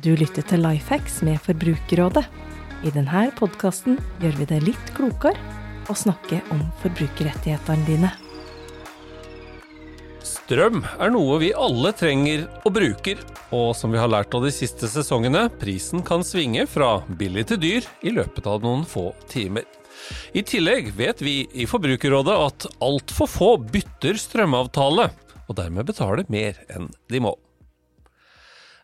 Du lytter til Lifehacks med Forbrukerrådet. I denne podkasten gjør vi det litt klokere å snakke om forbrukerrettighetene dine. Strøm er noe vi alle trenger og bruker, og som vi har lært av de siste sesongene, prisen kan svinge fra billig til dyr i løpet av noen få timer. I tillegg vet vi i Forbrukerrådet at altfor få bytter strømavtale, og dermed betaler mer enn de må.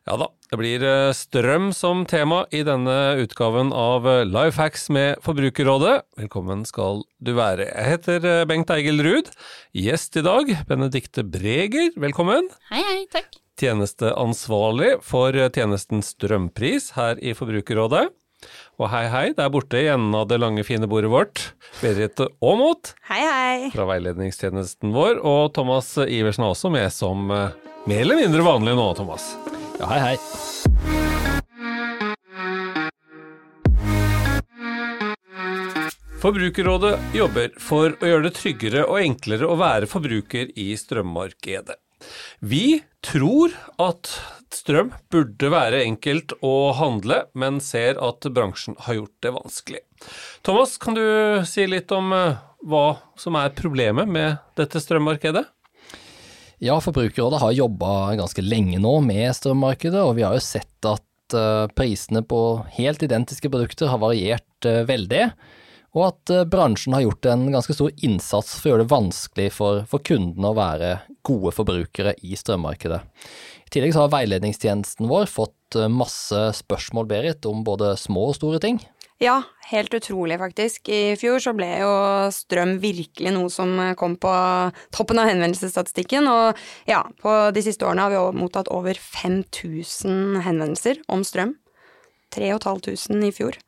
Ja da, det blir eh, strøm som tema i denne utgaven av Life Lifehacks med Forbrukerrådet. Velkommen skal du være. Jeg heter eh, Bengt Eigil Ruud. Gjest i dag, Benedikte Breger. Velkommen. Hei, hei, takk. Tjenesteansvarlig for tjenesten Strømpris her i Forbrukerrådet. Og hei, hei, der borte i enden av det lange, fine bordet vårt, Berit Aamodt Hei, hei. fra veiledningstjenesten vår, og Thomas Iversen er også med som mer eller mindre vanlig nå, Thomas. Ja, hei, hei. Forbrukerrådet jobber for å gjøre det tryggere og enklere å være forbruker i strømmarkedet. Vi tror at strøm burde være enkelt å handle, men ser at bransjen har gjort det vanskelig. Thomas, kan du si litt om eh, hva som er problemet med dette strømmarkedet? Ja, Forbrukerrådet har jobba ganske lenge nå med strømmarkedet, og vi har jo sett at eh, prisene på helt identiske produkter har variert eh, veldig, og at eh, bransjen har gjort en ganske stor innsats for å gjøre det vanskelig for, for kundene å være gode forbrukere i strømmarkedet. I tillegg har veiledningstjenesten vår fått masse spørsmål, Berit, om både små og store ting. Ja, helt utrolig faktisk. I fjor så ble jo strøm virkelig noe som kom på toppen av henvendelsesstatistikken, og ja, på de siste årene har vi mottatt over 5000 henvendelser om strøm. 3500 i fjor.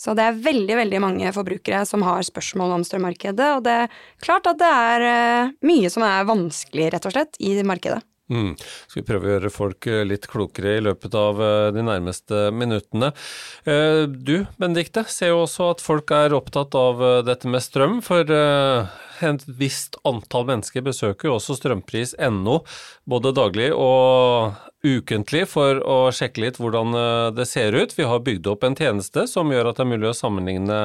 Så det er veldig, veldig mange forbrukere som har spørsmål om strømmarkedet, og det er klart at det er eh, mye som er vanskelig, rett og slett, i markedet. Mm. Skal vi prøve å gjøre folk eh, litt klokere i løpet av eh, de nærmeste minuttene. Eh, Du, Benedikte, ser jo også at folk er opptatt av dette med strøm, for et visst antall mennesker besøker jo også strømpris.no både daglig og ukentlig for å sjekke litt hvordan det ser ut. Vi har bygd opp en tjeneste som gjør at det er mulig å sammenligne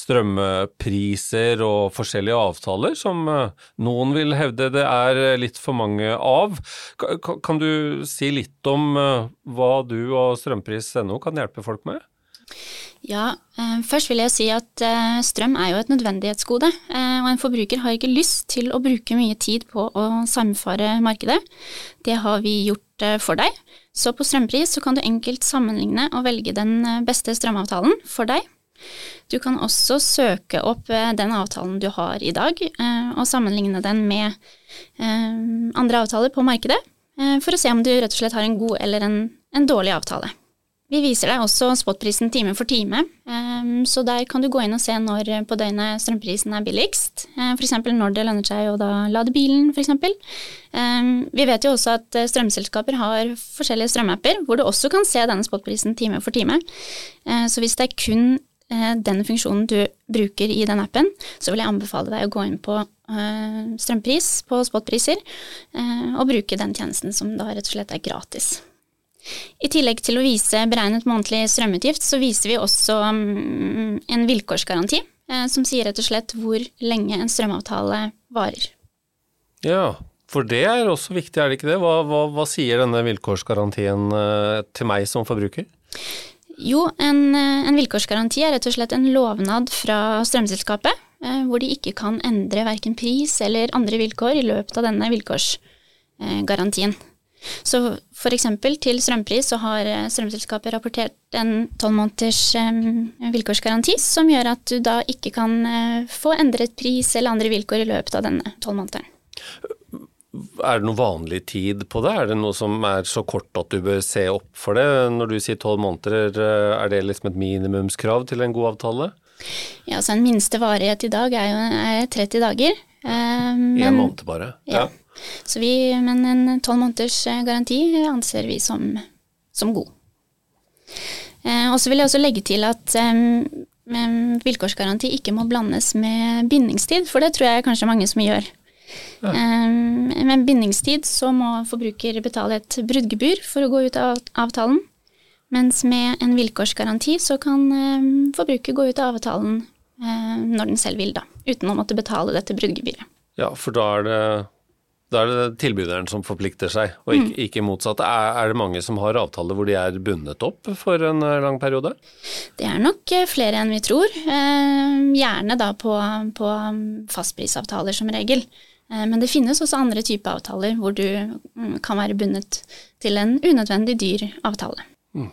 strømpriser og forskjellige avtaler, som noen vil hevde det er litt for mange av. Kan du si litt om hva du og strømpris.no kan hjelpe folk med? Ja, eh, først vil jeg si at eh, strøm er jo et nødvendighetsgode, eh, og en forbruker har ikke lyst til å bruke mye tid på å samfare markedet. Det har vi gjort for deg. Så på strømpris så kan du enkelt sammenligne og velge den beste strømavtalen for deg. Du kan også søke opp den avtalen du har i dag, og sammenligne den med andre avtaler på markedet, for å se om du rett og slett har en god eller en, en dårlig avtale. Vi viser deg også spotprisen time for time, um, så der kan du gå inn og se når på døgnet strømprisen er billigst. Uh, F.eks. når det lønner seg å lade bilen, f.eks. Um, vi vet jo også at strømselskaper har forskjellige strømapper, hvor du også kan se denne spotprisen time for time. Så hvis det er kun den funksjonen du bruker i den appen, så vil jeg anbefale deg å gå inn på strømpris på spotpriser, og bruke den tjenesten som da rett og slett er gratis. I tillegg til å vise beregnet månedlig strømutgift, så viser vi også um, en vilkårsgaranti, eh, som sier rett og slett hvor lenge en strømavtale varer. Ja, for det er også viktig, er det ikke det? Hva, hva, hva sier denne vilkårsgarantien eh, til meg som forbruker? Jo, en, en, vilkårsgaranti er rett og slett en lovnad fra strømselskapet, eh, hvor de ikke kan endre verken pris eller andre vilkår i løpet av denne vilkårsgarantien. Så eksempel til strømpris så har strømselskapet rapportert en tolv måneders vilkårsgaranti, som gjør at du da ikke kan få endret pris eller andre vilkår i løpet av denne tolv månederen. Er det noe vanlig tid på det? Er det noe som er så kort at du bør se opp for det? Når du sier tolv måneder, er det liksom et minimumskrav til en god avtale? Ja, så en minste varighet i dag er jo er 30 dager. Én måned bare? Ja. ja. Så vi, men en tolv måneders garanti anser vi som, som god. Eh, og så vil jeg også legge til at eh, vilkårsgaranti ikke må blandes med bindingstid, for det tror jeg kanskje mange som gjør. Ja. Eh, med bindingstid så må forbruker betale et bruddgebyr for å gå ut av avtalen. Mens med en vilkårsgaranti så kan eh, forbruker gå ut av avtalen eh, når den selv vil, da, uten å måtte betale dette bruddgebyret. Ja, for da er det da er det tilbyderen som forplikter seg, og ikke, mm. ikke motsatt. Er, er, det mange som har avtaler hvor de er bundet opp for en eh, lang periode? Det er nok eh, flere enn vi tror. Eh, gjerne da på, på fastprisavtaler som regel. Men det finnes også andre typer avtaler hvor du mm, kan være bundet til en unødvendig dyr avtale. Mm.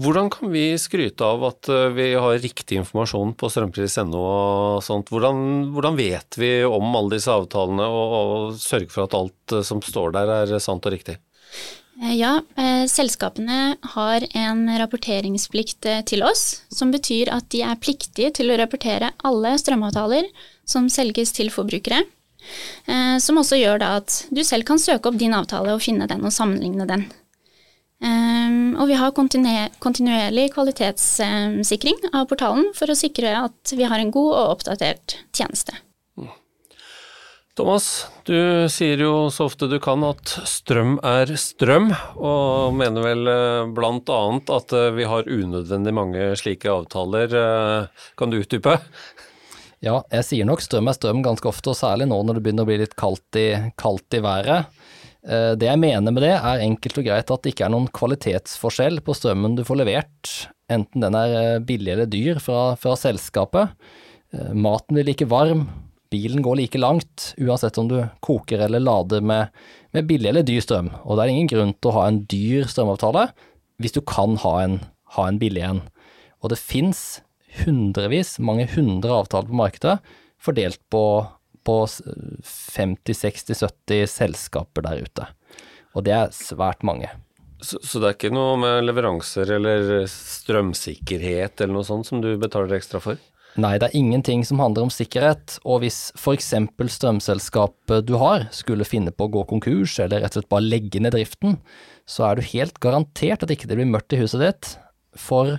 Hvordan kan vi skryte av at eh, vi har riktig informasjon på strømpris.no og sånt? Hvordan, hvordan, vet vi om alle disse avtalene og, og sørge for at alt eh, som står der er sant og riktig? Eh, ja, selskapene har en rapporteringsplikt til oss, som betyr at de er pliktige til å rapportere alle strømavtaler som selges til forbrukere. Som også gjør da at du selv kan søke opp din avtale og finne den og sammenligne den. Um, og vi har kontinuerlig kvalitetssikring av portalen for å sikre at vi har en god og oppdatert tjeneste. Thomas, du sier jo så ofte du kan at strøm er strøm, og mener vel eh, blant annet at eh, vi har unødvendig mange slike avtaler. Kan du utdype? Ja, jeg sier nok strøm er strøm ganske ofte, og særlig nå når det begynner å bli litt kaldt i, kaldt i været. Eh, det jeg mener med det, er enkelt og greit at det ikke er noen kvalitetsforskjell på strømmen du får levert, enten den er eh, billig eller dyr fra, fra selskapet. Eh, maten blir like varm, bilen går like langt, uansett om du koker eller lader med, med billig eller dyr strøm. Og det er ingen grunn til å ha en dyr strømavtale hvis du kan ha en, ha en billig en. Og det fins hundrevis, mange hundre avtaler på markedet fordelt på på 50-60-70 selskaper der ute. Og det er svært mange. Så, så, det er ikke noe med leveranser eller strømsikkerhet eller noe sånt som du betaler ekstra for? Nei, det er ingenting som handler om sikkerhet, og hvis f.eks. strømselskapet du har skulle finne på å gå konkurs eller rett og slett bare legge ned driften, så er du helt garantert at ikke det blir mørkt i huset ditt. For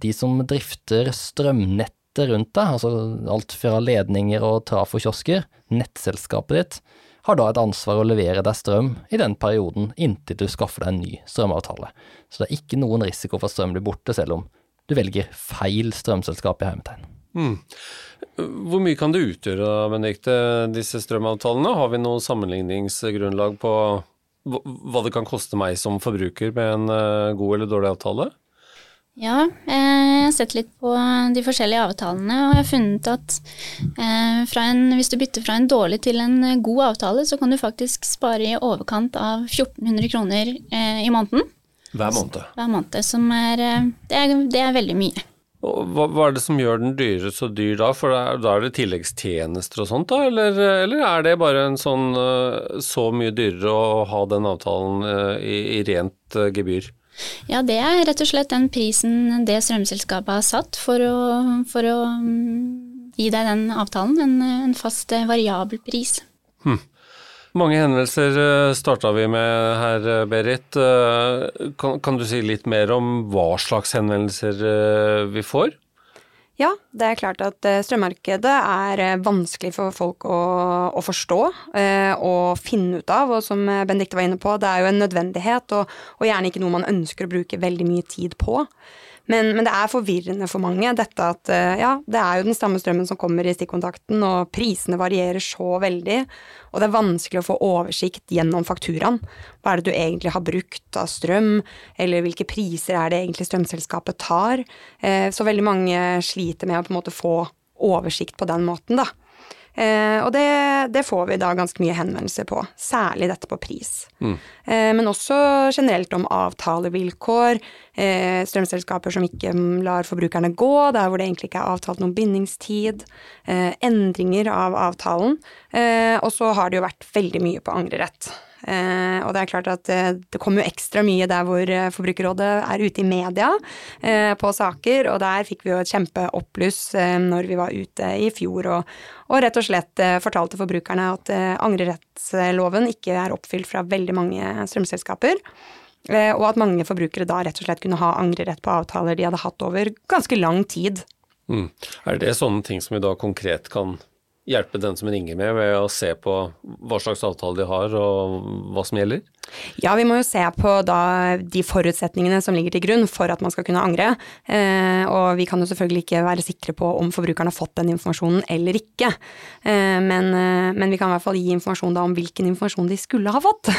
de som drifter strømnett nettet rundt deg, altså alt fra ledninger og trafokiosker, nettselskapet ditt, har da et ansvar å levere deg strøm i den perioden inntil du skaffer deg en ny strømavtale. Så det er ikke noen risiko for at strøm blir borte, selv om du velger feil strømselskap i hermetegn. Mm. Hvor mye kan det utgjøre, Benedikte, disse strømavtalene? Har vi noe sammenligningsgrunnlag på hva det kan koste meg som forbruker med en eh, god eller dårlig avtale? Ja, eh, jeg har sett litt på de forskjellige avtalene, og jeg har funnet at eh, en, hvis du bytter fra en dårlig til en god avtale, så kan du faktisk spare i overkant av 1400 kroner eh, i måneden. Hver måned? Hver måned, som er det, er det er, veldig mye. Hva, hva, er det som gjør den dyre så dyr da? For da er det tilleggstjenester og sånt da, eller, eller, er det bare en sånn så mye dyrere å ha den avtalen i, i rent gebyr? Ja, det er rett og slett den prisen det strømselskapet har satt for å, for å mm, gi deg den avtalen. En, en fast eh, variabel pris. Hm. Mange henvendelser eh, starta vi med her, eh, Berit. Kan, kan, du si litt mer om hva slags henvendelser vi får? Ja, det er klart at eh, strømmarkedet er eh, vanskelig for folk å, å forstå eh, og finne ut av. Og som Benedicte var inne på, det er jo en nødvendighet, og, og gjerne ikke noe man ønsker å bruke veldig mye tid på. Men, men, det er forvirrende for mange, dette at eh, ja, det er jo den samme strømmen som kommer i stikkontakten, og prisene varierer så veldig, og det er vanskelig å få oversikt gjennom fakturaen. Hva er det du egentlig har brukt av strøm, eller hvilke priser er det egentlig strømselskapet tar? Eh, så veldig mange sliter med å på en måte få oversikt på den måten, da. Eh, og det, det, får vi da ganske mye henvendelser på, særlig dette på pris. Mm. Eh, men også generelt om avtalevilkår, eh, strømselskaper som ikke lar forbrukerne gå, der hvor det egentlig ikke er avtalt noen bindingstid, eh, endringer av avtalen. Eh, og så har det jo vært veldig mye på angrerett. Eh, og det er klart at eh, det kommer jo ekstra mye der hvor eh, Forbrukerrådet er ute i media på saker, og der fikk vi jo et kjempeoppbluss eh, når vi var ute i fjor og, og rett og slett fortalte forbrukerne at angrerettsloven ikke er oppfylt fra veldig mange strømselskaper. Og at mange forbrukere da rett og slett kunne ha angrerett på avtaler de hadde hatt over ganske lang tid. Mm. Er det sånne ting som vi da konkret kan hjelpe den som ringer med, ved å se på hva slags avtale de har og hva som gjelder? Ja, vi må jo se på da de forutsetningene som ligger til grunn for at man skal kunne angre. Eh, og vi kan jo selvfølgelig ikke være sikre på om forbrukeren har fått den informasjonen eller ikke. Eh, men, eh, men, vi kan i hvert fall gi informasjon da om hvilken informasjon de skulle ha fått.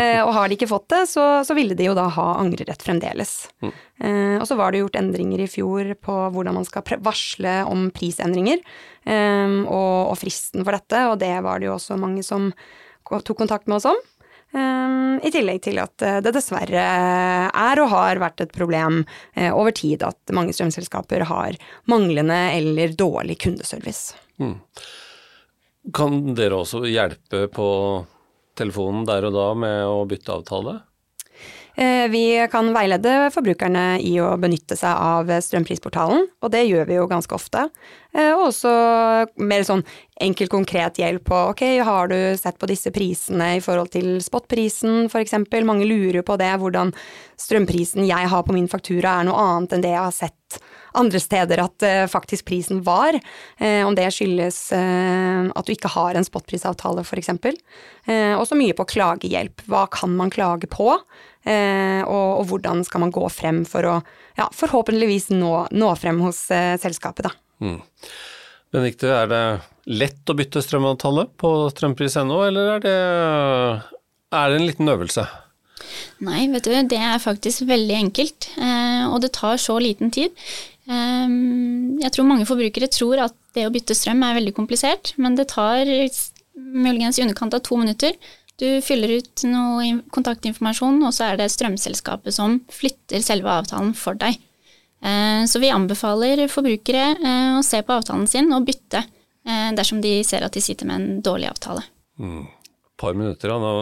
Eh, og har de ikke fått det, så, så, ville de jo da ha angrerett fremdeles. Mm. Eh, og så var det gjort endringer i fjor på hvordan man skal varsle om prisendringer, eh, og, fristen for dette, og det var det jo også mange som tok kontakt med oss om. Um, I tillegg til at eh, det dessverre er og har vært et problem over tid at mange strømselskaper har manglende eller dårlig kundeservice. Mm. Kan dere også hjelpe på telefonen der og da med å bytte avtale? Eh, vi kan veilede forbrukerne i å benytte seg av strømprisportalen, og det gjør vi jo ganske ofte. Eh, og også mer sånn enkel, konkret hjelp på ok, har du sett på disse prisene i forhold til spotprisen f.eks. Mange lurer på det, hvordan strømprisen jeg har på min faktura er noe annet enn det jeg har sett andre steder at uh, faktisk prisen var. Uh, om det skyldes uh, at du ikke har en spotprisavtale f.eks. Uh, også mye på klagehjelp. Hva kan man klage på? Og, og, hvordan skal man gå frem for å ja, forhåpentligvis nå, nå frem hos selskapet, da. Mm. Benedicte, er det lett å bytte strømavtale på strømpris.no, eller er det, er det en liten øvelse? Nei, vet du, det er faktisk veldig enkelt, og det tar så liten tid. Ehm, jeg tror mange forbrukere tror at det å bytte strøm er veldig komplisert, men det tar muligens i underkant av to minutter. Du fyller ut noe kontaktinformasjon, og så er det strømselskapet som flytter selve avtalen for deg. Ehm, så vi anbefaler forbrukere eh, å se på avtalen sin og bytte eh, dersom de ser at de sitter med en dårlig avtale. Mm. Par minutter. Nå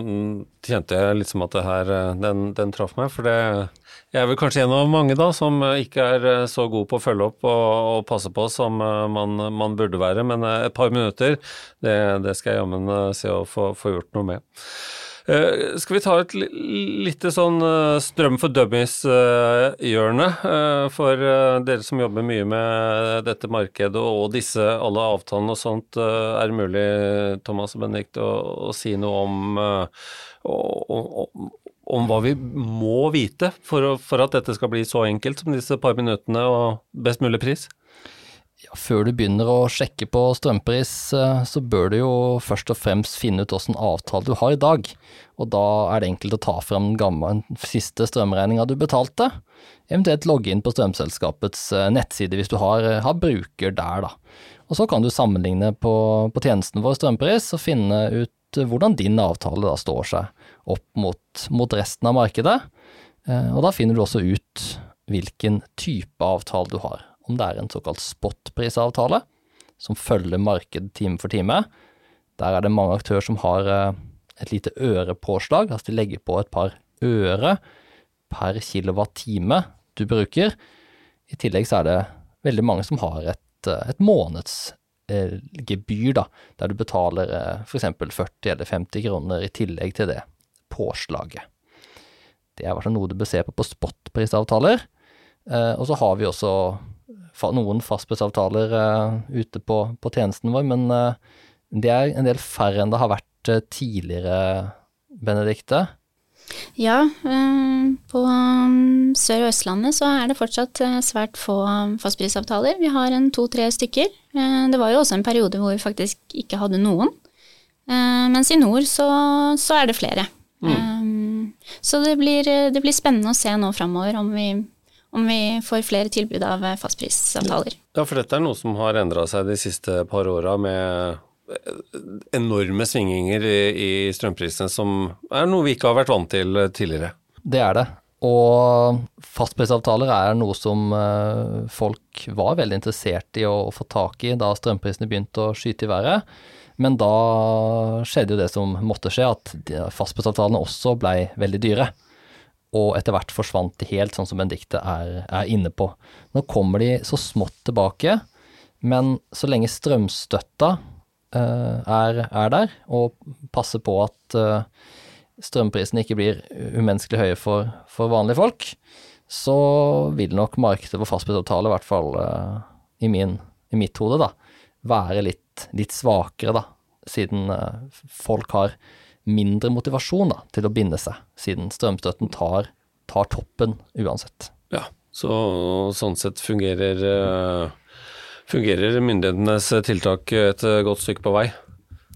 kjente jeg liksom at det her, eh, den, den traff meg. For det jeg er vel kanskje en av mange da, som eh, ikke er eh, så god på å følge opp og, og passe på som man, man, burde være, men et par minutter, det, det skal jeg jammen se å få, få, gjort noe med. Uh, skal vi ta et lite sånn uh, strøm for dummies-hjørne uh, for dere som jobber mye med dette markedet og disse alle avtalene og sånt. er det mulig, Thomas og Benedikt, å, å, si noe om, om, om hva vi må vite for, for, at dette skal bli så enkelt som disse par minuttene og best mulig pris? Ja, før du begynner å sjekke på strømpris, eh, så bør du jo først og fremst finne ut hvilken avtale du har i dag. Og da er det enkelt å ta frem den gamle, siste strømregninga du betalte. Eventuelt logge inn på strømselskapets eh, nettside hvis du har, har bruker der, da. Og så kan du sammenligne på, på tjenesten vår strømpris og finne ut hvordan din avtale da står seg opp mot, mot resten av markedet. Eh, og da finner du også ut hvilken type avtale du har. Om det er en såkalt spotprisavtale, som følger markedet time for time. Der er det mange aktører som har eh, et lite ørepåslag, altså de legger på et par øre per kilowattime du bruker. I tillegg så er det veldig mange som har et, eh, et måneds eh, da, der du betaler eh, f.eks. 40 eller 50 kroner i tillegg til det påslaget. Det er i noe du bør se på på spotprisavtaler. Og så har vi også noen fastprisavtaler eh, ute på, på, tjenesten vår, men eh, det er en del færre enn det har vært eh, tidligere, Benedikte. Ja, på um, Sør- og Østlandet så er det fortsatt svært få um, fastprisavtaler. Vi har en to-tre stykker. Det var jo også en periode hvor vi faktisk ikke hadde noen. Mens i nord så, så er det flere. Mm. Så det blir, det blir, spennende å se nå framover om vi, om vi får flere tilbud av fastprisavtaler. Ja, for dette er noe som har endra seg de siste par åra med enorme svingninger i, i strømprisene som er noe vi ikke har vært vant til tidligere. Det er det. Og fastprisavtaler er noe som eh, folk var veldig interessert i å, få tak i da strømprisene begynte å skyte i været. Men da skjedde jo det som måtte skje, at fastprisavtalene også blei veldig dyre. Og etter hvert forsvant de helt, sånn som Benedicte er, er inne på. Nå kommer de så smått tilbake, men så lenge strømstøtta uh, er, er, der, og passer på at uh, strømprisene ikke blir umenneskelig høye for, for, vanlige folk, så vil nok markedet for fastprisavtale, i hvert fall uh, i, min, i, mitt hode, da, være litt, litt svakere, da, siden folk har mindre motivasjon da, til å binde seg, siden strømstøtten tar, tar toppen uansett. Ja, så sånn sett fungerer, eh, fungerer myndighetenes tiltak et godt stykke på vei.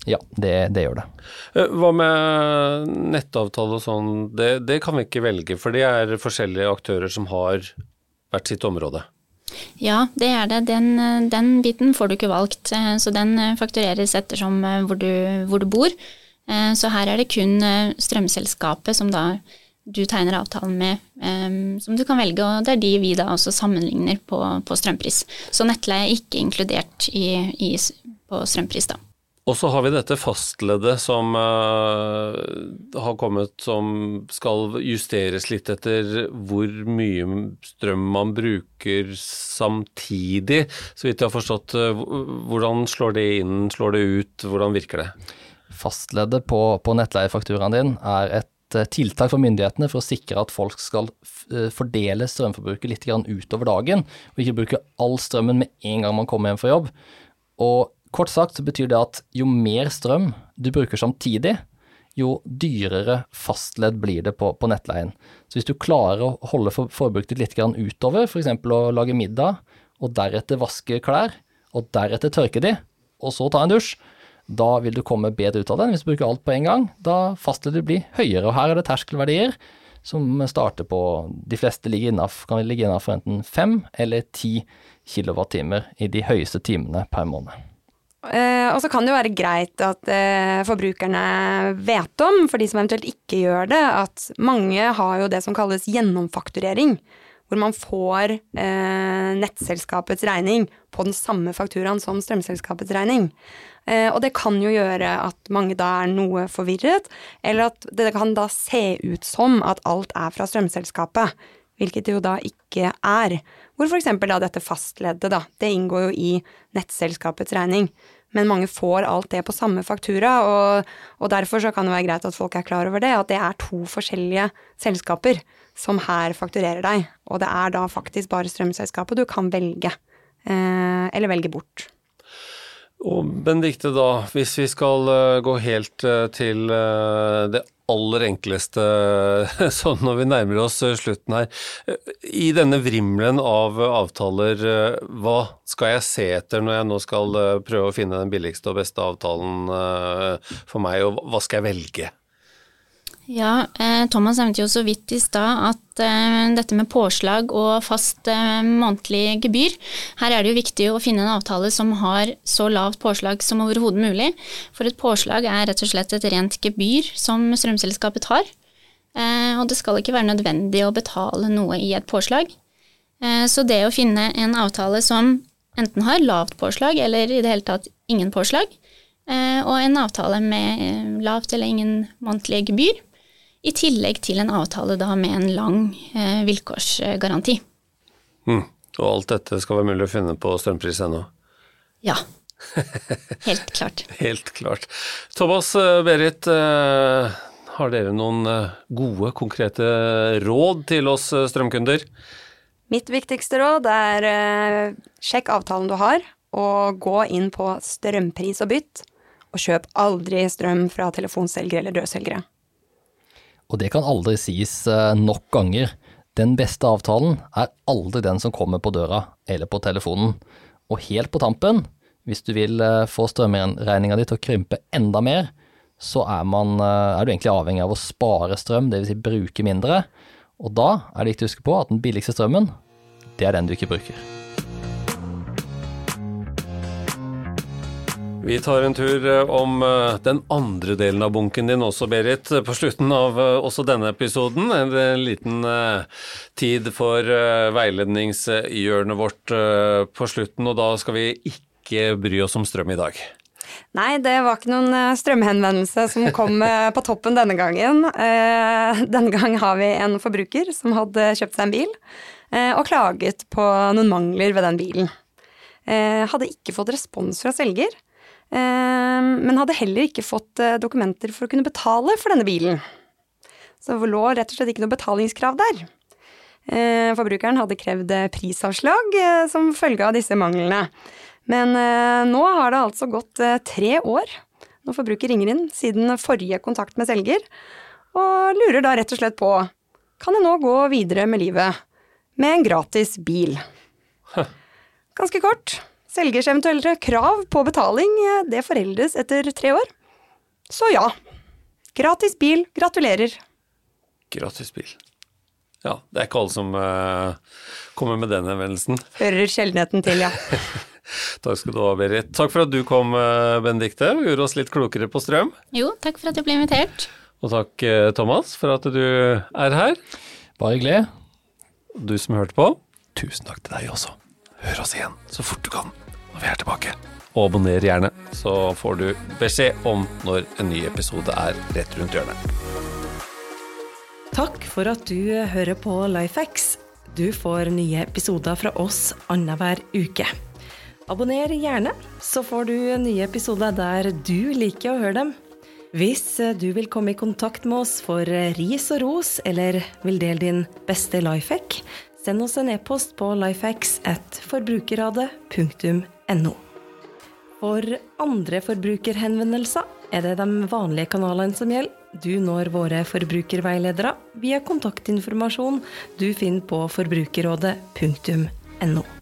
Ja, det, det, gjør det. Eh, hva med nettavtale og sånn, det, det, kan vi ikke velge, for det er forskjellige aktører som har hvert sitt område. Ja, det er det. Den, den biten får du ikke valgt, eh, så den faktureres ettersom hvor du, hvor du bor. Så her er det kun strømselskapet som da du tegner avtalen med, um, som du kan velge, og det er de vi da også sammenligner på, på strømpris. Så nettleie er ikke inkludert i, i, på strømpris, da. Og så har vi dette fastleddet som uh, har kommet som skal justeres litt etter hvor mye strøm man bruker samtidig. Så vidt jeg har forstått, uh, hvordan slår det inn, slår det ut, hvordan virker det? Fastleddet på, på nettleiefakturaen din er et uh, tiltak for myndighetene for å sikre at folk skal fordele strømforbruket litt utover dagen, og ikke bruke all strømmen med en gang man kommer hjem fra jobb. Og Kort sagt så betyr det at jo mer strøm du bruker samtidig, jo dyrere fastledd blir det på, på nettleien. Så hvis du klarer å holde for, forbruket ditt litt utover, f.eks. å lage middag, og deretter vaske klær, og deretter tørke de, og så ta en dusj, da vil du komme bedre ut av den. hvis du bruker alt på en gang. Da fastleddet blir høyere, og her er det terskelverdier som starter på De fleste ligger innenfor, kan ligge innafor enten fem eller ti kilowattimer i de høyeste timene per måned. Eh, og så kan det jo være greit at eh, forbrukerne vet om, for de som eventuelt ikke gjør det, at mange har jo det som kalles gjennomfakturering. Hvor man får eh, nettselskapets regning på den samme fakturaen som strømselskapets regning. Eh, og det kan jo gjøre at mange da er noe forvirret, eller at det kan da se ut som at alt er fra strømselskapet hvilket det jo da ikke er. Hvor f.eks. da dette fastleddet, da, det inngår jo i nettselskapets regning. Men mange får alt det på samme faktura, og, og derfor så kan det være greit at folk er klar over det, at det er to forskjellige selskaper som her fakturerer deg. Og det er da faktisk bare strømselskapet du kan velge, eh, eller velge bort. Og Benedicte, da, hvis vi skal uh, gå helt uh, til det aller enkleste sånn når vi nærmer oss slutten her. I denne vrimelen av avtaler, hva skal jeg se etter når jeg nå skal prøve å finne den billigste og beste avtalen for meg, og hva skal jeg velge? Ja, eh, Thomas nevnte jo så vidt i stad at eh, dette med påslag og fast eh, månedlig gebyr Her er det jo viktig å finne en avtale som har så lavt påslag som overhodet mulig. For et påslag er rett og slett et rent gebyr som strømselskapet tar. Og det skal ikke være nødvendig å betale noe i et påslag. Så det å finne en avtale som enten har lavt påslag eller i det hele tatt ingen påslag, og en avtale med lavt eller ingen månedlige gebyr, i tillegg til en avtale da med en lang eh, vilkårsgaranti. Mm. Og alt dette skal være mulig å finne på strømpris.no? Ja. Helt klart. Helt klart. Thomas eh, Berit, eh, har dere noen eh, gode, konkrete råd til oss strømkunder? Mitt viktigste råd er sjekk avtalen du har, og gå inn på strømpris og bytt, og kjøp aldri strøm fra telefonselgere eller dørselgere. Og det kan aldri sies eh, nok ganger. Den beste avtalen er aldri den som kommer på døra eller på telefonen. Og helt på tampen, hvis du vil eh, få strømregninga di til å krympe enda mer, så er, man, eh, er, du egentlig avhengig av å spare strøm, dvs. Si bruke mindre. Og da er det viktig å huske på at den billigste strømmen, det er den du ikke bruker. Vi tar en tur eh, om eh, den andre delen av bunken din også, Berit, på slutten av eh, også denne episoden. En liten tid for veiledningshjørnet vårt på slutten, og da skal vi ikke bry oss om strøm i dag. Nei, det var ikke noen strømhenvendelse som kom på toppen denne gangen. Denne gang har vi en forbruker som hadde kjøpt seg en bil, og klaget på noen mangler ved den bilen. Hadde ikke fått respons fra selger. Ehm, men hadde heller ikke fått eh, dokumenter for å kunne betale for denne bilen. Så det lå rett og slett ikke noe betalingskrav der. Ehm, forbrukeren hadde krevd eh, prisavslag eh, som følge av disse manglene. Men nå har det altså gått tre år, når forbruker ringer inn siden forrige kontakt med selger, og lurer da rett og slett på kan jeg nå gå videre med livet med en gratis bil. Ganske kort. Selgers eventuelle krav på betaling det foreldes etter tre år. Så ja. Gratis bil, gratulerer. Gratis bil. Ja, det er ikke alle som uh, kommer med den henvendelsen. Hører sjeldenheten til, ja. takk skal du ha, Berit. Takk for at du kom, uh, Benedikte, og gjorde oss litt klokere på strøm. Jo, takk for at jeg ble invitert. Og takk, uh, Thomas, for at du er her. Bare hyggelig. Du som hørte på, tusen takk til deg også. Hør oss igjen så fort du kan når vi er tilbake. Og abonner gjerne, så får du beskjed om når en ny episode er rett rundt hjørnet. Takk for at du hører på Lifehacks. Du får nye episoder fra oss annenhver uke. Abonner gjerne, så får du nye episoder der du liker å høre dem. Hvis du vil komme i kontakt med oss for ris og ros, eller vil dele din beste lifehack, send oss en e-post på lifehacks at forbrukerradet.no. For andre forbrukerhenvendelser er det de vanlige kanalene som gjelder. Du når våre forbrukerveiledere via kontaktinformasjon du finner på forbrukerrådet.no.